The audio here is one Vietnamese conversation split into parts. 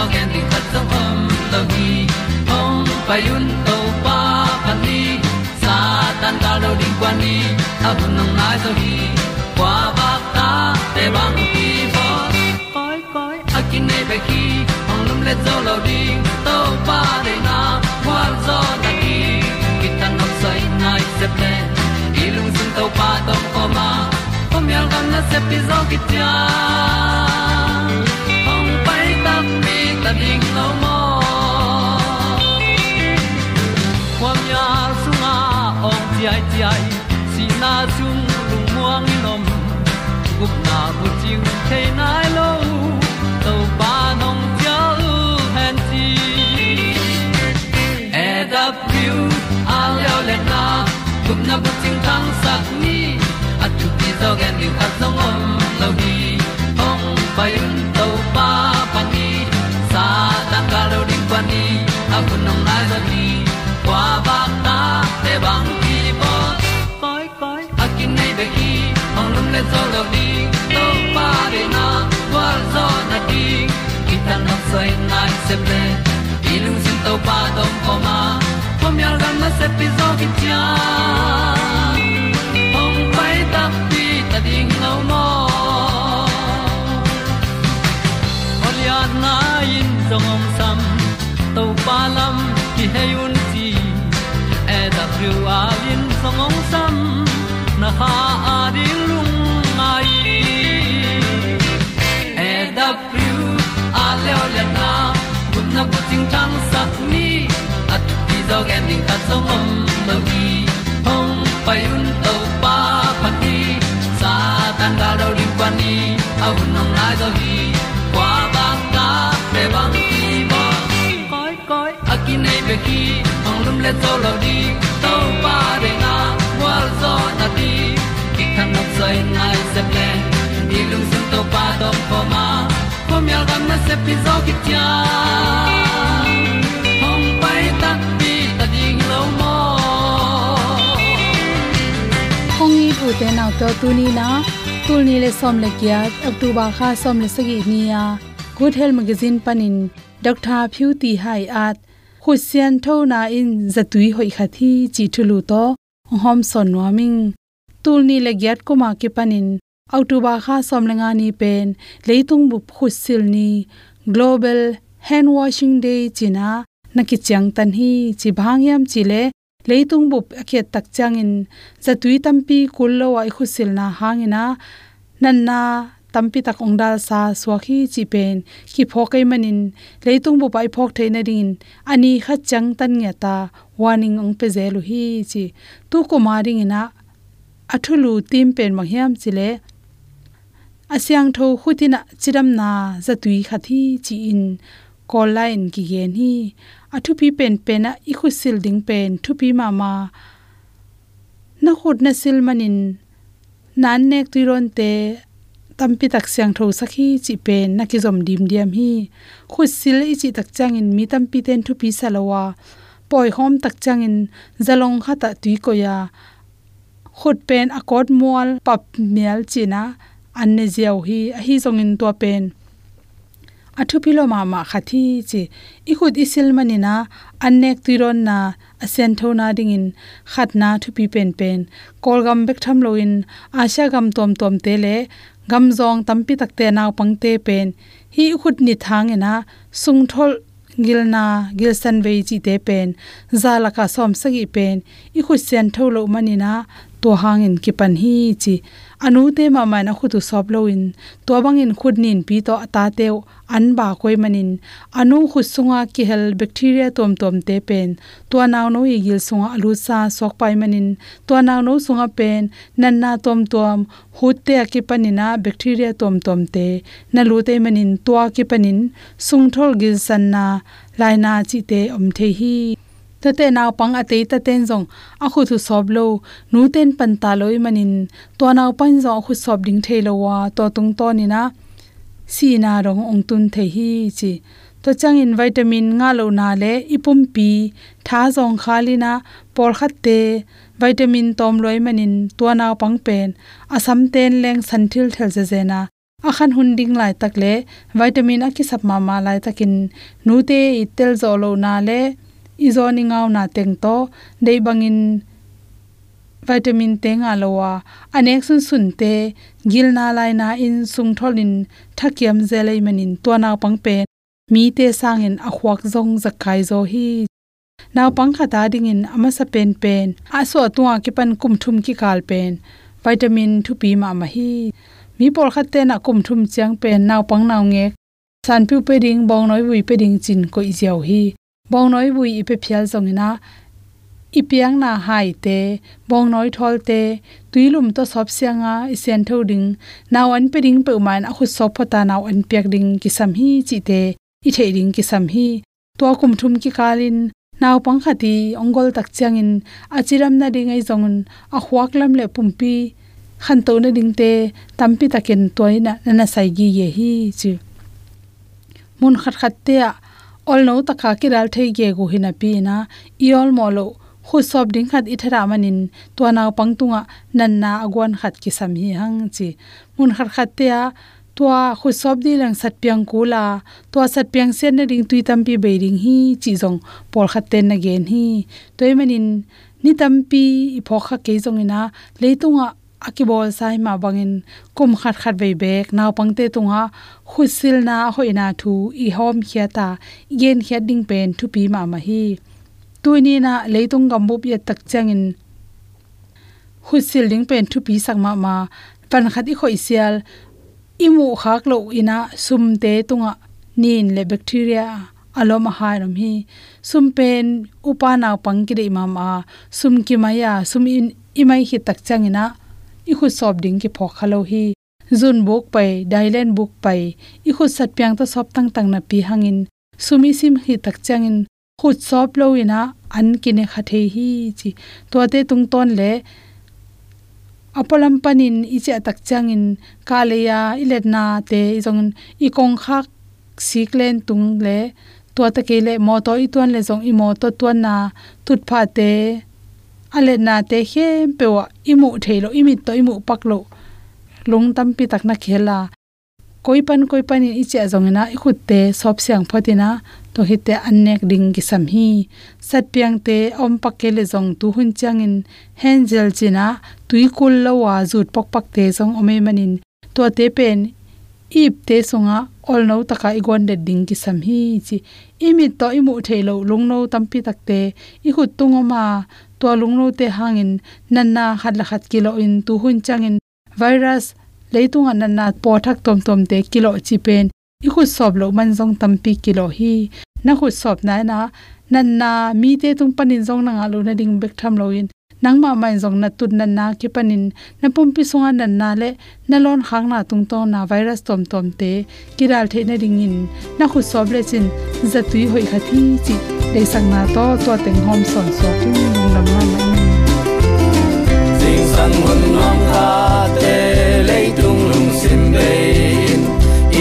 tu pi tình thật di khat zo om lo gi hong pai un to pa pa ni sa tan ga lo ding kwan ni. A bu nang mai zo gi kwa ba ta te bang ki bo koi koi a kin nei pe ki ong lum le zo lo ding to pa de na kwa zo na ki ki tan nok sai nai se ple i lung sun to pa tom ko ma. Pom yal gam na se pi zo ki ta mi ta ding lo mo kwam ya sunga ong ti ai ti ai si na chung lu muang ni nom gup na bu ting te nai lo to pa nong pia lu han ti and up you a leo le na gup na bu ting tang sat ni. At tu ti zo gen ni at song om lo gi ong pai un te bang ki bo koi koi a kin nei be ki ong lum le zo lo di to pa de na wa zo na di ki ta na sai nai se ple i lung sin to pa dong ko ma. Pom yal gam na se pi zo ki cha ong pai ta pi ta ding lo mo Olia na in zo ngom sam to pa lam ki hay un ti a lin song om sam na ha a di lung mai e da pru a le o le na kun na ko ting tang sat ni at ti dog ending ta song om lo gi hong pai un to pa pa ti sa tan ga do ri pa ni a un nong lai do gi kwa ba ta pe bang ki bo koi koi a ki nei be ki ong lum le to lo di to pa de na wal zo na di ki kan nok sai nai se ple ni lung sun to pa do po ma. Po mi al gam na se pi zo ki tia hom pai ta pi ta ding lo mo kong i bu te na to tu ni na. Tu ni le som le kya october kha som le sagi ni ya good health magazine panin dr phu ti hai at khusian tho na in zatui hoi khathi chi thulu to hom son noming tulni le gyat ko ma ke panin. October kha som lenga ni pen. Leitung bu khusil ni. Global hand washing day china. Naki chang tan hi chi bhangyam chile leitung bu akhe tak changin zatui tampi kullo wa khusil na hangina nanna tampi tak ongdal sa swakhi chi pen ki phokai manin leitung bu pai phok theina rin ani kha chang tan nge ta warning ong pe zelu hi chi tu ko maring ina athulu tim pen ma hiam chile asyang tho khutina chiram na zatui khathi chi in call line ki gen hi athu pi pen pen a ikhu khusil ding pen thu pi ma ma na khod na sil manin nan nek tuiron te tampi tak siang tho sakhi chi pen na ki zom dim diam hi khusil i chi tak chang in mi tampi ten thu pi salawa poi hom tak changin zalong khata tui ko ya khut pen akot mual pap mial china anne jiao hi a hi zongin to pen athu pilo ma ma khathi chi i khut isil manina annek tiron na asen thona ding in khatna thu pi pen pen kol gam bek tham loin asha gam tom tom te le gam zong tampi takte naw pangte pen. Hi khut ni thang ena, sung thol gilna gilsan ve chi te pen. Zalaka som sagi pen. I khut sen tholo manina to hangin ki pan hi chi anu te ma ma na khutu sop lo in. To bang in khud nin pi to ata te an ba koi manin. Anu khu sunga ki hel bacteria tom tom te pen. To naw no i gil sunga alu sa sok pai manin. To naw no sunga pen. Nan na tom tom hu te ki panina bacteria tom tom te. Na lu te manin. To ki panin sung thol gil san na. Laina chi te om the hi ta te naw pang ate ta ten jong a khu thu sob lo. Nu ten pan ta loi manin. To naw pan zo khu sob ding the lo wa. To tung to ni na. Si na rong ong tun the hi chi. To chang in vitamin nga lo na le. Ipum pi. Tha jong khali na. Por khat te. Vitamin tom loi manin. To naw pang pen. Asam ten leng san thil thel je je na. Akhan hunding lai tak le. Vitamin a ki sap ma ma lai takin. Nu te itel zo lo na le izoni ngau na teng to dei bangin vitamin te nga lowa. Anek sun sun te, gil na lai na in sung tholin thakiam zelei manin to na pang pe. Mi te sangin akhwak zong zakai zo hi. Naw pang kha ta ding in ama sa pen pen. A so tuwa ki pan kum thum ki kal pen. Vitamin thu pi ma ma hi. Mi por khat te na kum thum chang pen naw pang naw nge san pu pe ding, bong noi bui pe ding chin ko i jiao hi bong noi bui ipe phial zongina ipiang na hai te bong noi thol te tuilum to sop sianga isen tho ding naw an pe ding pe man a khu sop phota naw an pek ding ki sam hi chi te, i the ding ki sam hi to kum thum ki kalin naw pang khati ongol tak changin achiram na ding ai zongun a huak lam le pumpi khan to na ding te tampi taken toina na sai gi ye hi chi. Mun khat khat te ol no takha ki ral thei ge go hina pi na. I ol mo lo khu sob ding khat i thara manin. To na pangtunga nan na agwan khat ki sam hi hang chi. Mun khar khat te a to khu sob di lang sat piang kula to sat piang sen na ding tui tam pi be ring hi, chi jong por khat ten na gen hi. Toy manin, ni tam pi i pho kha ke jong ina. Leitunga akibol sai ma bangin kum khat khat ve bek. Naw pangte tunga khusil na hoina thu i hom khiata yen khiat ding pen thu pi ma ma hi. Tuini na leitung gam bup ye tak changin khusil ding pen thu pi sak ma ma. Pan khat i khoi sial, imu khak lo ina sum te tunga nin le bacteria aloma ha ram hi. Sum pen upa naw pang ma ma. Sum ki maya sum in, imai hi tak changina khu sop ding ki phok khalo hi zun buk pai dailen buk pai i khu sat pyang ta sop tang tang na pi hangin sumi sim hi tak changin khut sop lo ina an kine khathe hi chi to te tung ton le apalam panin iche tak changin kaleya iletna te jong i kong khak siklen tung le to ta ke le mo to i ton le jong i mo to ton na tut pha te ale na te he pewa imu thelo, imi to imu paklo. Lung tam pi tak na khela. Koi pan koi pan i che zongena i khut te sop siang phatina to hi te annek ding gi sam hi. Sat piang te om pakele zong tu hun changin hengel china, tui kul lo wa zut pak pak te zong ome manin. To te pen, ip te songa ol no taka igon de ding ki sam hi chi imi to imu thelo, lung no tampi takte i khut tungoma to lungno te hangin, nanna khatla khat kilo in tu hun changin, virus, leitunga nanna po thak tom tom te kilo chi pen i khu sob lo man jong tampi kilo hi na khu sob na na, nanna mi te tung panin jong na nga lo na ding bek tham lo in nangma mai jong na tut na na ki panin. Na pumpi songa nan na le na lon khang na tung to na virus tom tom te kiral the na ring in. Na khu sob le chin zatui hoi khathi chi le sang na to to teng hom son so. Tu nong lam na mai. Sing sang hun nong kha te le tung lung sim be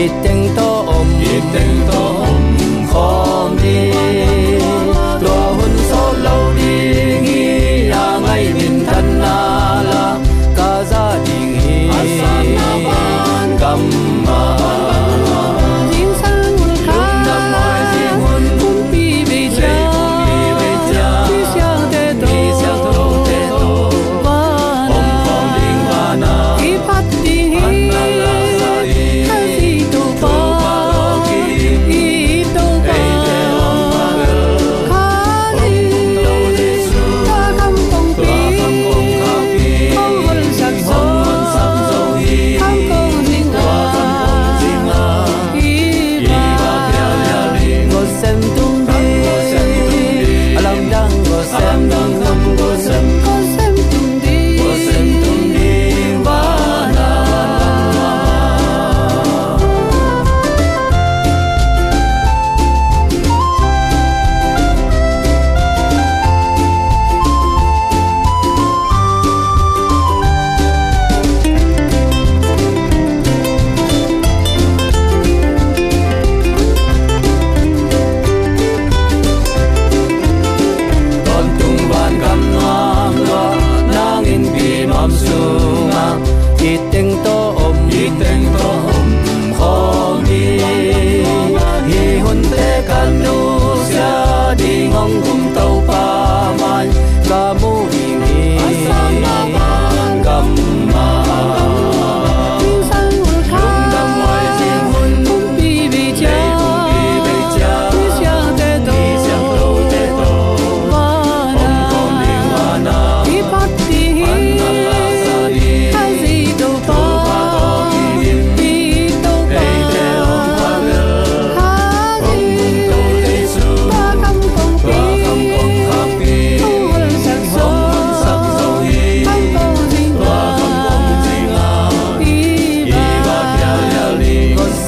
i teng to om. I teng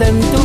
en tu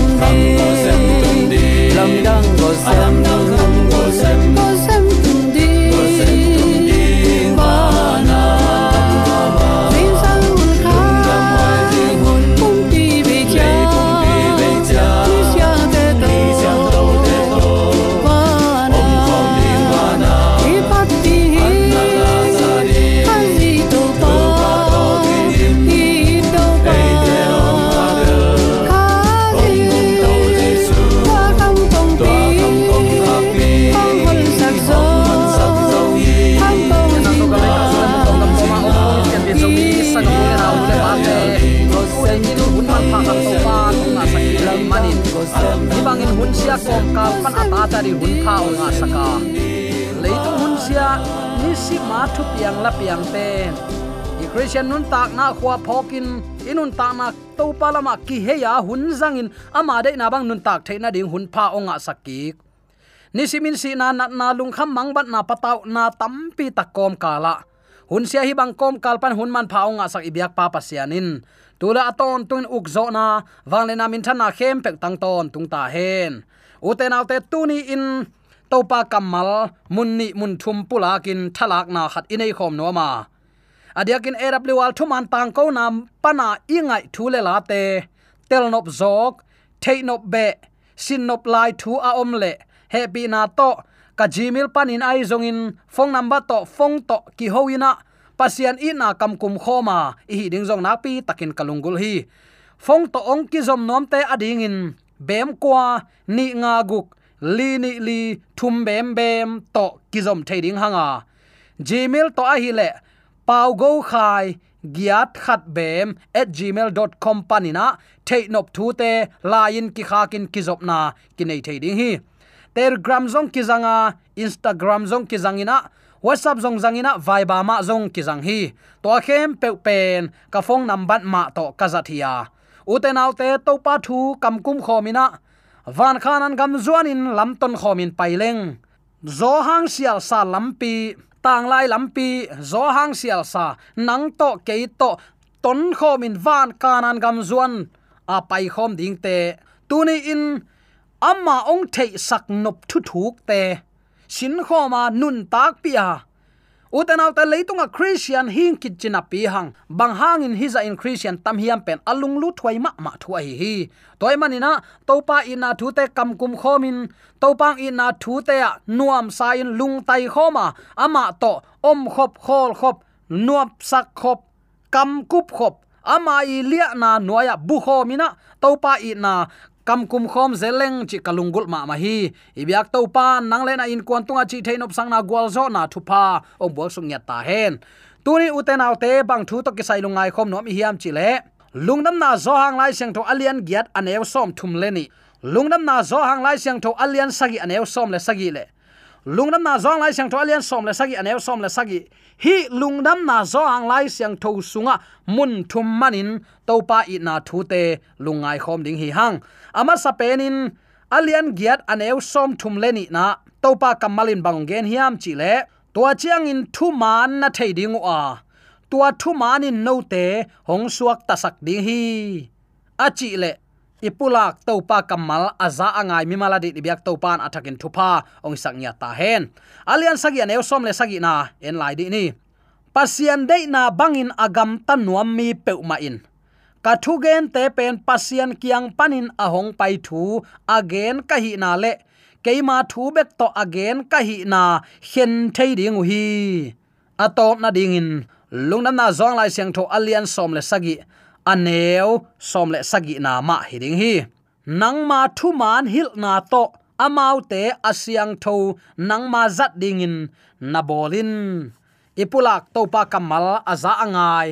pia ni si ma thu piang la piang te i christian nun tak na khwa phokin inun ta na to palama ki he ya hun zangin ama de na bang nun tak theina ding hun pha onga sakik nisimin si na na, na lung kham mang bat na pataw na tampi takom kala hun sia hi bang kom kalpan hun man phaonga sak ibyak pa pasianin tula aton tun ukzo na wangle na min thana khem pek tang ton tung ta hen. Uten autte tuni in topa kamal, munni mun thum pulakin, thalak na khat inei khom no ma adiakin awl thuman tang ko nam, pana ingai thule la te, tel nop zok, thei nop be, sin nop lai thu a om le happy na to, ka jimil panin ai zongin phone number to, phone to ki hoina pasian i na kam kum khoma i ding zong na pi takin kalungul hi. Phong to ong ki zom nom te ading in, bem kwa ni nga guk li ni li thum bem bem to kizom thading hanga. Gmail to a hi le pau go khai giat khat bem at gmail.com panina theinop thu te lain ki kha kin kizop na ki nei thei ding hi. Telegram zong kizanga, instagram zong kizangina whatsapp zong zangina viber ma zong kizang hi. To khem pe pen, ka phone number ma to ka zathia uten autte to pa thu kam khomina van khanan gam zuan in lam ton khomin paileng zo hang sial sa lampi tang lai lampi zo hang sial sa nang to ke to ton khomin van kanan gam zuan. A pai khom ding te tuni in, amma ong thei sak nop thu thuk te. Sin khoma nun tak pia uten auta leitunga christian hing kit china pi hang bang hang in hiza in christian tam hiam pen alung lu thwai ma ma thuai hi toy manina topa ina thu te kam kum khomin. Topang ina thu te nuam sain lung tai khoma. Ama to om khop, khol khop nuap sak khop, kam kup khop. Ama i lia na noya bu khomina. Topa ina kam kum khom zeleng chi kalungul ma ma hi. Ibyak to pa, nang lena in kwan tunga chi thein op sang na gwal zo na thu pa. Om bo sung nya ta hen. Tuni uten autte bang thu to ki sai lungai khom nom hiam chi le. Lungnam na zo hang lai seng tho alian giat anew som thum le ni. Lungnam na zo hang lai seng tho alian sagi anew som le sagi le. Lungnam na zong lai siang tho alian som le sagi anew som le sagi. Hi lungnam na zo hang lai siang tho sunga mun thum manin topa i na thu te. Lungai khom ding hi hang ama sapenin alian giat aneu som thum leni na, topa kamalin bangen hiam chi le tua chiang in thu man na thei ding a. Tua thu man in no te, hong suak ta sak ding hi. A chi le ipulak topa kamal aza angai mimala di biak topan athakin thupa, ong saknya ta hen. Alian sagi aneu som le sagi na, en lai di ni. Pasian dei na bangin agam tan nuam mi peuma in ka thu gen te pen pasian kiang panin ahong pai thu again ka hi na le. Keima thu bek to again ka hi na hen thei ding hi. Atop na ding in. Lungnam na zong lai siang tho alian som le sagi. Aneu som le sagi na ma hi ding hi. Nang ma thu man hil na to, amau te asiang tho, nang ma zat ding in. Na bolin. Ipulak topa kamal aza angai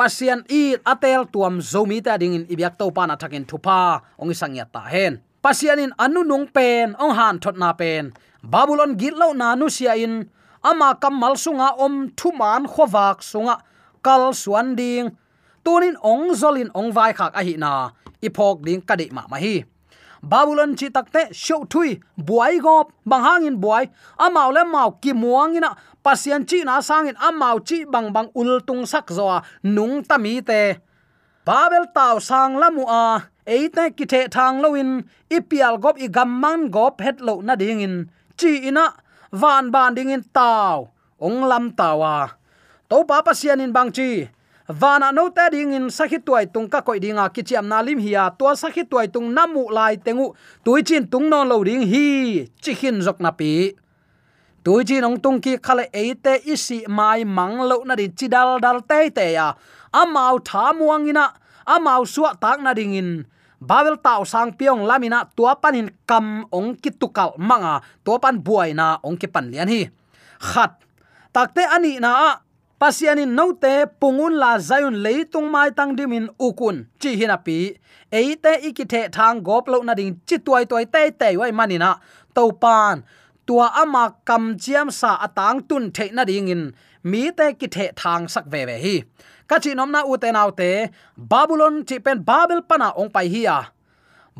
pasian i atel tuam zomi ta ding in ibyak to pa na thakin thupa ong sangya ta hen. Pasian in anu nung pen, ong han thot na pen. Babylon git lo na nu sia in ama kamal sunga om thuman khowak sunga, kal suan ding. Tunin ong zolin ong vai khak a hi na. Ipok ding kadi ma ma hi babylon chi takte show thui, buai gop bangangin buai amau le mau ki muangina pasian chi na sangin amau chi bang bang ul tung sak zoa, nung tami te. Babel taw sang lamu a eite ki the thang loin ipial gop i gamman gop, het lo na ding in. Chi ina, van ban ding in taw ong lam tawa to pa pasian in bang chi vana no ta ding in sakhi tuai tung ka koi dinga kichiam na lim hiya to sakhi tuai tung namu lai tengu tui chin tung non lo ding hi. Chi jok na pi. Tui chin ong tung ki khale eite isi mai mang lo na di chidal dal te te ya amau tha muangina amau suwa tak na ding in. Babel tau sang piong lamina tua panin kam ong ki tukal manga. Tua pan buai na ong ki pan lian hi. Khat. Takte ani na pasiani note pungun la zayun leitung mai tang dimin ukun. Chi hinapi eite ikithe thang goplo na ding chi tuai tuai te te wai manina to pan tua ama kam chiam sa atang tun the na ding in. Mi te ki the thang sak ve ve hi. Ka chi nom na u te nau te, babylon chi pen babel pana ong pai hi a.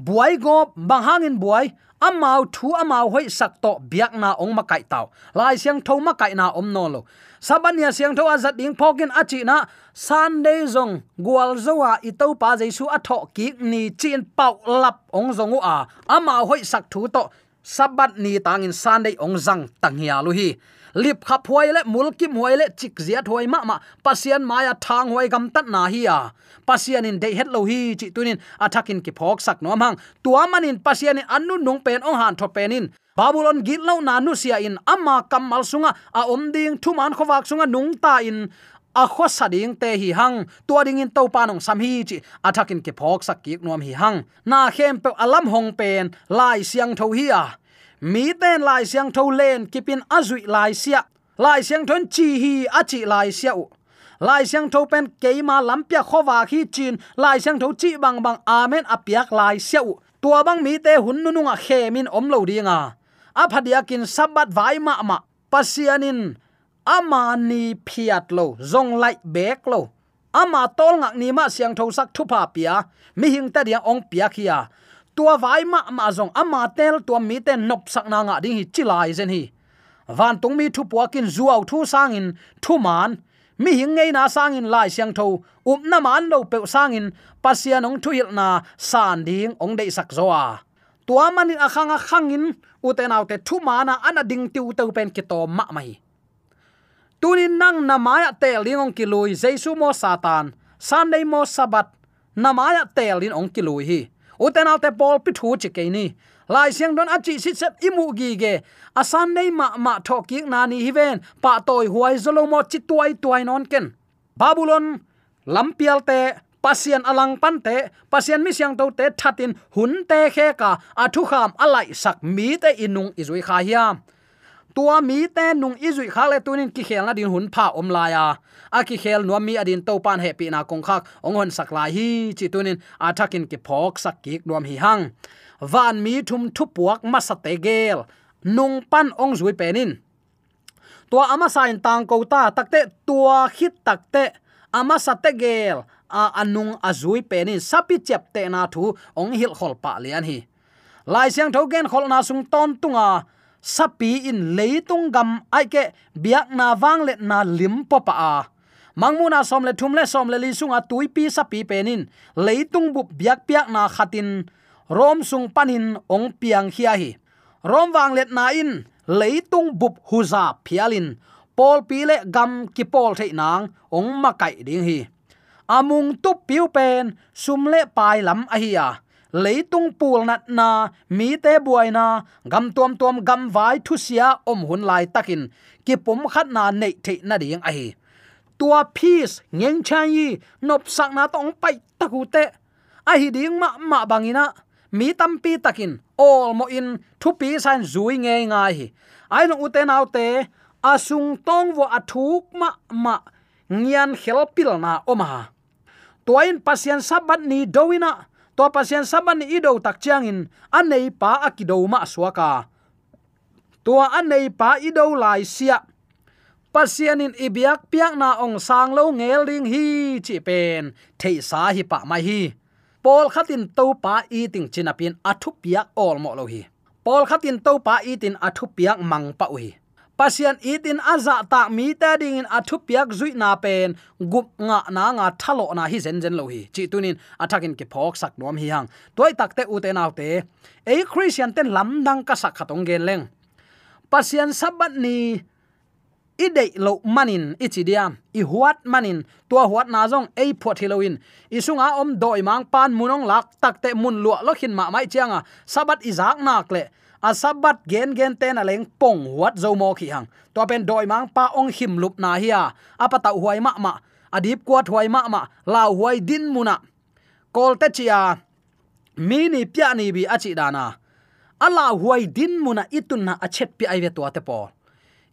Buai go bangangin buai amau thu amau hoi sak to biak na ong ma kai tau. Lai siang tho ma kai na om no lo. Sabania siang tho azat ding phokin achi na sunday zong gwal zowa i to pa jaisu a tho ki ni chin pau lap ong zongu a. Amau hoi sak thu to sabat ni tangin sunday ong zang tanghia lu hi lip khap huai le, mul kim huai le, chik zia thoi ma ma. Pasian maya thang huai gam tat na hi ya pasian in dei het lo hi, chi tunin attacking ki phok sak no mang tua manin pasian in anu nung pen ong han tho penin babylon git lo na nu sia in amma kamal sunga, a om ding thu man khowak sunga nung ta in. A kho sading te hi hang, tua ding in to pa nong sam hi chi attacking ki phok sak ki nom hi hang. Na khem pe alam hong pen, lai siang tho hi ya mi ten lai siang tho len kipin azui lai sia lai siang thon chi hi achi lai sia u. Lai siang tho pen keima lampia khowa khi chin. Lai siang tho chi bang bang amen apiak lai sia u. Tua bang mi te hun nu nga khemin om lo dinga a phadiakin sabat vai ma ma. Pasianin ama ni phiat lo zong lai bek lo ama tol ngak ni ma siang tho sak thupa pia. Mi hing ta dia ong pia khia tua vai ma ma zong ama tel tua mi ten nop sak na nga ding hi chilai zen hi. Van tung mi thu puakin zuaw thu sangin thu man. Mi hing ngei na sangin lai siang tho. Um na man lo pe sangin pasian ong thu hil na san ding ong dei sak zoa tua manin akhanga khangin uten autte thu mana ana ding tiu to pen ki to ma mai. Tunin nang na maya tel ding ong ki lui jesu mo satan. Sunday mo sabat. Na maya tel din ong ki lui hi uten alte bol pi thu chi ke ni. Lai siang don achi sit sep imu gi ge. Asan nei ma ma thok ki na ni hi ven. Pa toy huai zolomo chi tuai tuai non ken. Babylon lampial te pasian alang pan te pasian mi siang to te thatin hun te khe ka. Athu kham alai sak mi te inung izui kha hiam tua mi te nung izui kha le tunin ki khel na din hun pha om la ya a ki khel no mi adin to pan he pi na kong khak, ong hon sak lai hi chi tunin athakin ki phok sak ki nom hi hang. Van mi thum thu puak ma sa te gel. Nung pan ong zui penin tua ama sain tang ko ta takte tua hit takte ama sa te gel. A anung azui penin sapi chep te na thu ong hil khol pa lian hi. Lai siang tho gen khol na sung ton tunga sapi in leitung gam aike biak na wang le na lim popa a. Mangmuna som le thum le som le li a tui pi sapi penin. Leitung bu biak piak na khatin. Rom sung panin ong piang hia hi. Rom wang let na in. Leitung bup huza phialin. Pol pi le gam ki pol thei nang ong ma kai ding hi. Amung tu piu pen sum le pai lam a hi a leitung pul nat na mi te buai na gam tuam tuam gam vai thu sia om hun lai takin. Ki pom khat na nei the na ding a hi. Tua peace ngeng chang yi nop sak na tong pai takute a hi ding ma ma bangina mi tampi takin. All mo in thu pi san zui nge ngai hi. Ai no uten autte asung tong wo athuk ma ma ngian helpil na oma toin pasien sabat ni doina to pasien sabat ni ido tak chiang in anei pa akido ma suaka. Tua anei pa ido lai sia. Pasianin ibiak piak na ong sang lo ngel ring hi chi pen, thei sa hi pa mai hi. Pol khatin to pa i ting chinapin athu piak ol mo lo hi. Pol khatin to pa i tin athu piak mang pa hi pasian itin aza ta mi ta ding in athu piak zui na pen. Gup nga na nga thalo na hi zen zen lo hi. Chi tunin athakin ke phok sak nom hi hang. Toy takte u te naw te. E christian ten lam dang ka sak khatong gen leng. Pasian sabat ni ide lo manin i diam. I huat manin. Tua huat na jong ei phot hiloin i sunga om doi mang pan munong lak takte mun lu lo khin ma mai chianga sabat izak nak le asabat sabat gen gen ten aleng leng pong wat zo mo khi hang. To pen doi mang pa ong him lup na hi a. Apa ta huai ma ma. Adip kwat huai ma ma. La huai din muna kol te chia mi ni pya ni bi achi dana ala huai din muna itun na achet pi ai ve to te po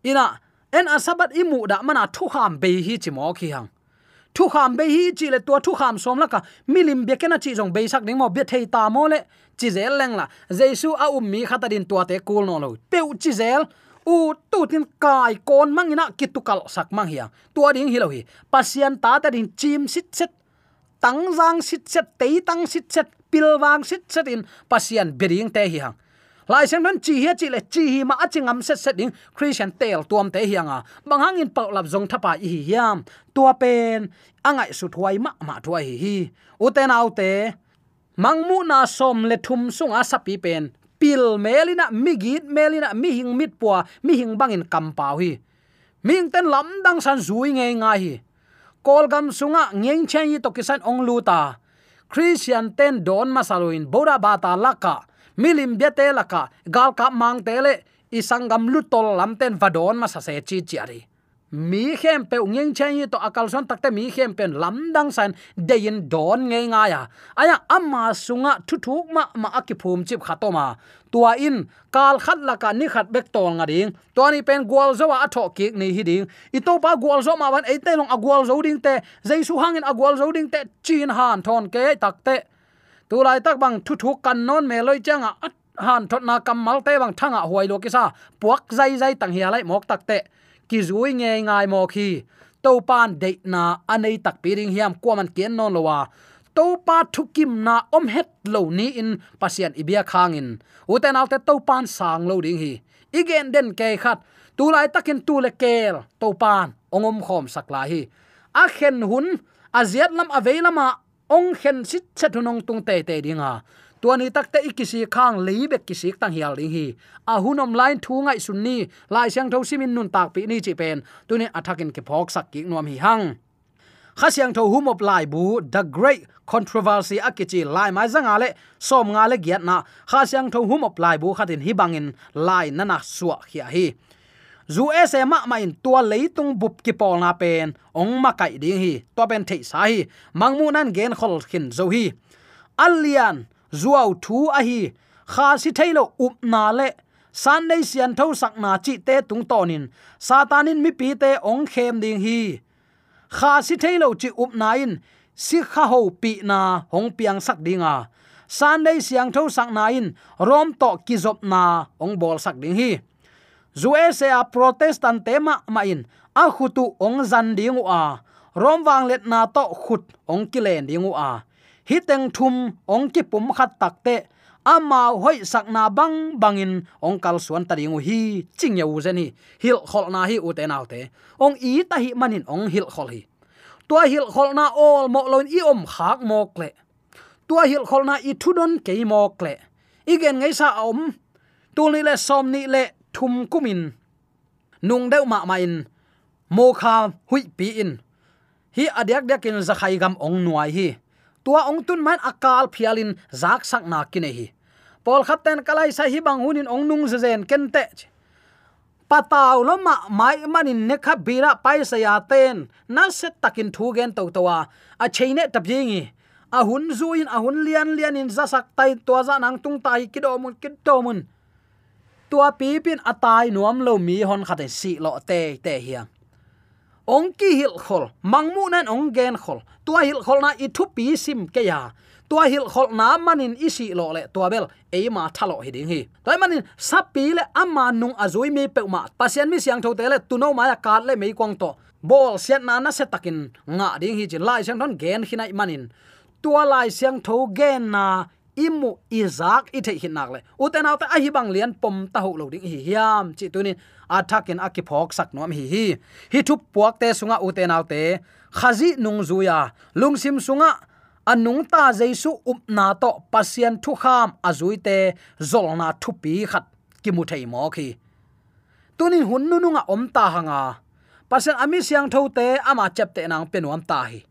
ina, en asabat imu da mana thu ham be hi chi mo khi hang. Thu ham be hi chi le to thu ham som la ka. Milim be kena chi jong be sak ding mo. Be thei ta mo le chi zel leng la. Jesu a um mi khata din tua te kul no lo. Pe chi zel u tu tin kai kon mangina kitukal sak mang hiang tua ding hi lo hi. Pasian ta ta din chim sit set. Tang jang sit set, tei tang sit set pilwang sit set in. Pasian bering te hi hang lai sang don chi hi chi le chi hi ma achingam set set ding. Christian tel tuam te hianga banghang in pau lap zong thapa hi hiam tua pen, angai su thuai ma ma thuai hi hi. Uten autte mangmu na som le thum sung a sapi pen. Pil melina migit melina, mi hing mit puwa mi hing bangin kampau hi ming ten lam dang san zui nge nga hi. Kol gam sunga, ngeng chen yi to kisan ong luta christian ten don masaluin boda bata laka milim biate laka gal ka mang tele isangam lutol lamten vadon ma sa se chi ari mi khem pe ngeng chen to akal son takte mi khem pen lam dang san de dein don nge nga ya. Aya amma sunga thu thuk ma ma akiphum chip khatoma tua in, kal khat la ka ni khat bek tol nga ding. To ni pen gwal zo a tho ki ni hi ding. I to pa gwal zo ma ban e te long a gwal zo ding te. Jaisu hangin a gwal zo ding te, chin han thon ke takte tu lai tak bang thu thu kan non me loi changa han thot na kam mal te bang thanga huai lo ki sa. Puak zai zai tang hi lai mok takte ki zui nge ngai mo khi to pan de na anei tak piring hiam kwa man ken non lowa to pa thukim na om het lo ni in pasian ibia khangin uten alte to pan sang lo ding hi. Igen den ke khat. Tu lai takin tu le kel. To pan ongom khom sakla hi. A khen hun aziat lam aveilama ong khen sit chatunong tung te te dinga tuani takte ikisi khang leibek kisik tang hial ding hi a hunom line thu à, ngai Sunni lai siang tho simin nun tak pi ni chi pen tuni athakin à, ke phok sak ki nuam hi hang kha siang tho hum op lai bu the great controversy akichi lai mai zanga le som nga le giat na kha siang tho hum op lai bu khatin hi bangin lai nana suwa hi hi zu ese ma ma in tua leitung bup ki pol na pen ong ma kai ding hi to pen thei sa hi mangmu nan gen khol khin zo hi alian zuaw thu a hi. Kha si thailo up na le. San nei sian tho sak na chi te tung tonin satanin mi pi te ong khem ding hi. Kha si thailo chi up na in. Si kha ho pi na hong piang sak dinga san nei siang tho sak na in. Rom to ki zop na ong bol sak ding hi. Zue se a protestant tema ma in. A khutu ong zan dingu a. Rom wang let na to khut ong kilen dingu a hiteng thum ong ki pum khat takte ama hoi sakna bang bangin ong kal suan tari ngu hi, ching yau zeni hil khol na hi u te nau te. Ong i ta hi manin ong hil khol hi. Tua hil khol na ol mo lon i om khak mok le. Tua hil khol na i thudon ke mok le. Igen ngai sa om, tu ni le som ni le thum kumin. Nung deu ma ma in mo kha hui pi in. Hi adyak dyak in zakhai gam ong nuai hi tua ong tun man akal phialin zak sak na kine hi pol khatten kalai sa hi bang hunin ong nung zen kente pataw lo ma mai manin ne kha bira pai sa ya ten. Na set takin thu gen to towa a cheine tapjingi a hun zuin, a hun lian lian in zasak tai to za nang tung tai kidomun kidomun tua pi pin atai nuam lo mi hon khate si lo te te hiang ong ki hil khol, mangmu nan ong gen khol. Tua hil khol na ithu pi sim ke ya. Tua hil khol na manin isi lo le tua bel e ma thalo hi ding hi. Toy manin sapi le amma nung azui mi pe ma pasien mi siang tho te le tuno ma ya kar le mei kwang to. Bol sian na na se takin, nga ding hi chi lai siang don gen hinai manin. Tua lai siang tho gen na, imu izak ithe hinak le. Uten ta ahibang lian pom ta ho lo ding hi. Hiam, chi tunin athakin akiphok saknom hi hi. Hi thup puak te sunga uten autte khazi nung zuya lungsim sunga anung ta jaisu upna to pasien thu kham azuite zolna thupi khat ki mu thei mo khi tunin hunnu nunga omta om ta hanga. Pasen ami siang thote ama chepte nang penuam ta hi.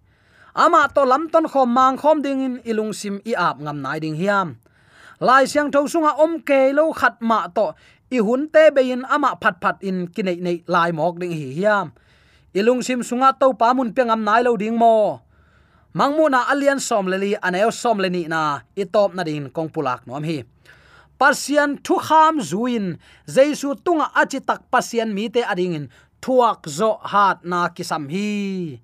Ama to lamton khom mang khom ding in ilung sim i ap ngam nai ding hiam. Lai siang tho sunga om ke lo khat ma to i hun te be in ama phat phat in kinai nei lai mok ding hi hiam. Ilung sim sunga to pa mun pengam nai lo ding mo. Mangmu na alian som leli aneo som leni na, i top na din kong pulak nom hi. Pasian thu kham zuin jaisu tunga achi tak pasian mi te adingin thuak zo hat na kisam hi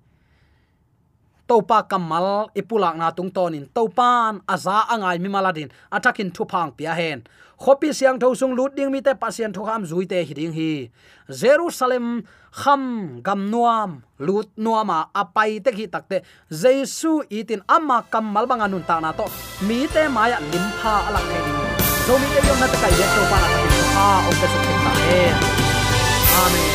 topa kamal, ipulak na tung tonin. Topan aza angai mi maladin. Atakin thu phang pia hen. Khopi siang tho sung lut ding mi te pasien thu kham zui te hiding hi. Jerusalem kham gam nuam, lut nuama apai te ki takte jesu itin amma kamal banga nun ta na to. Mi te maya limpa alak he zo mi te yom na ta kai ye na ta ki ha o pe su ta amen.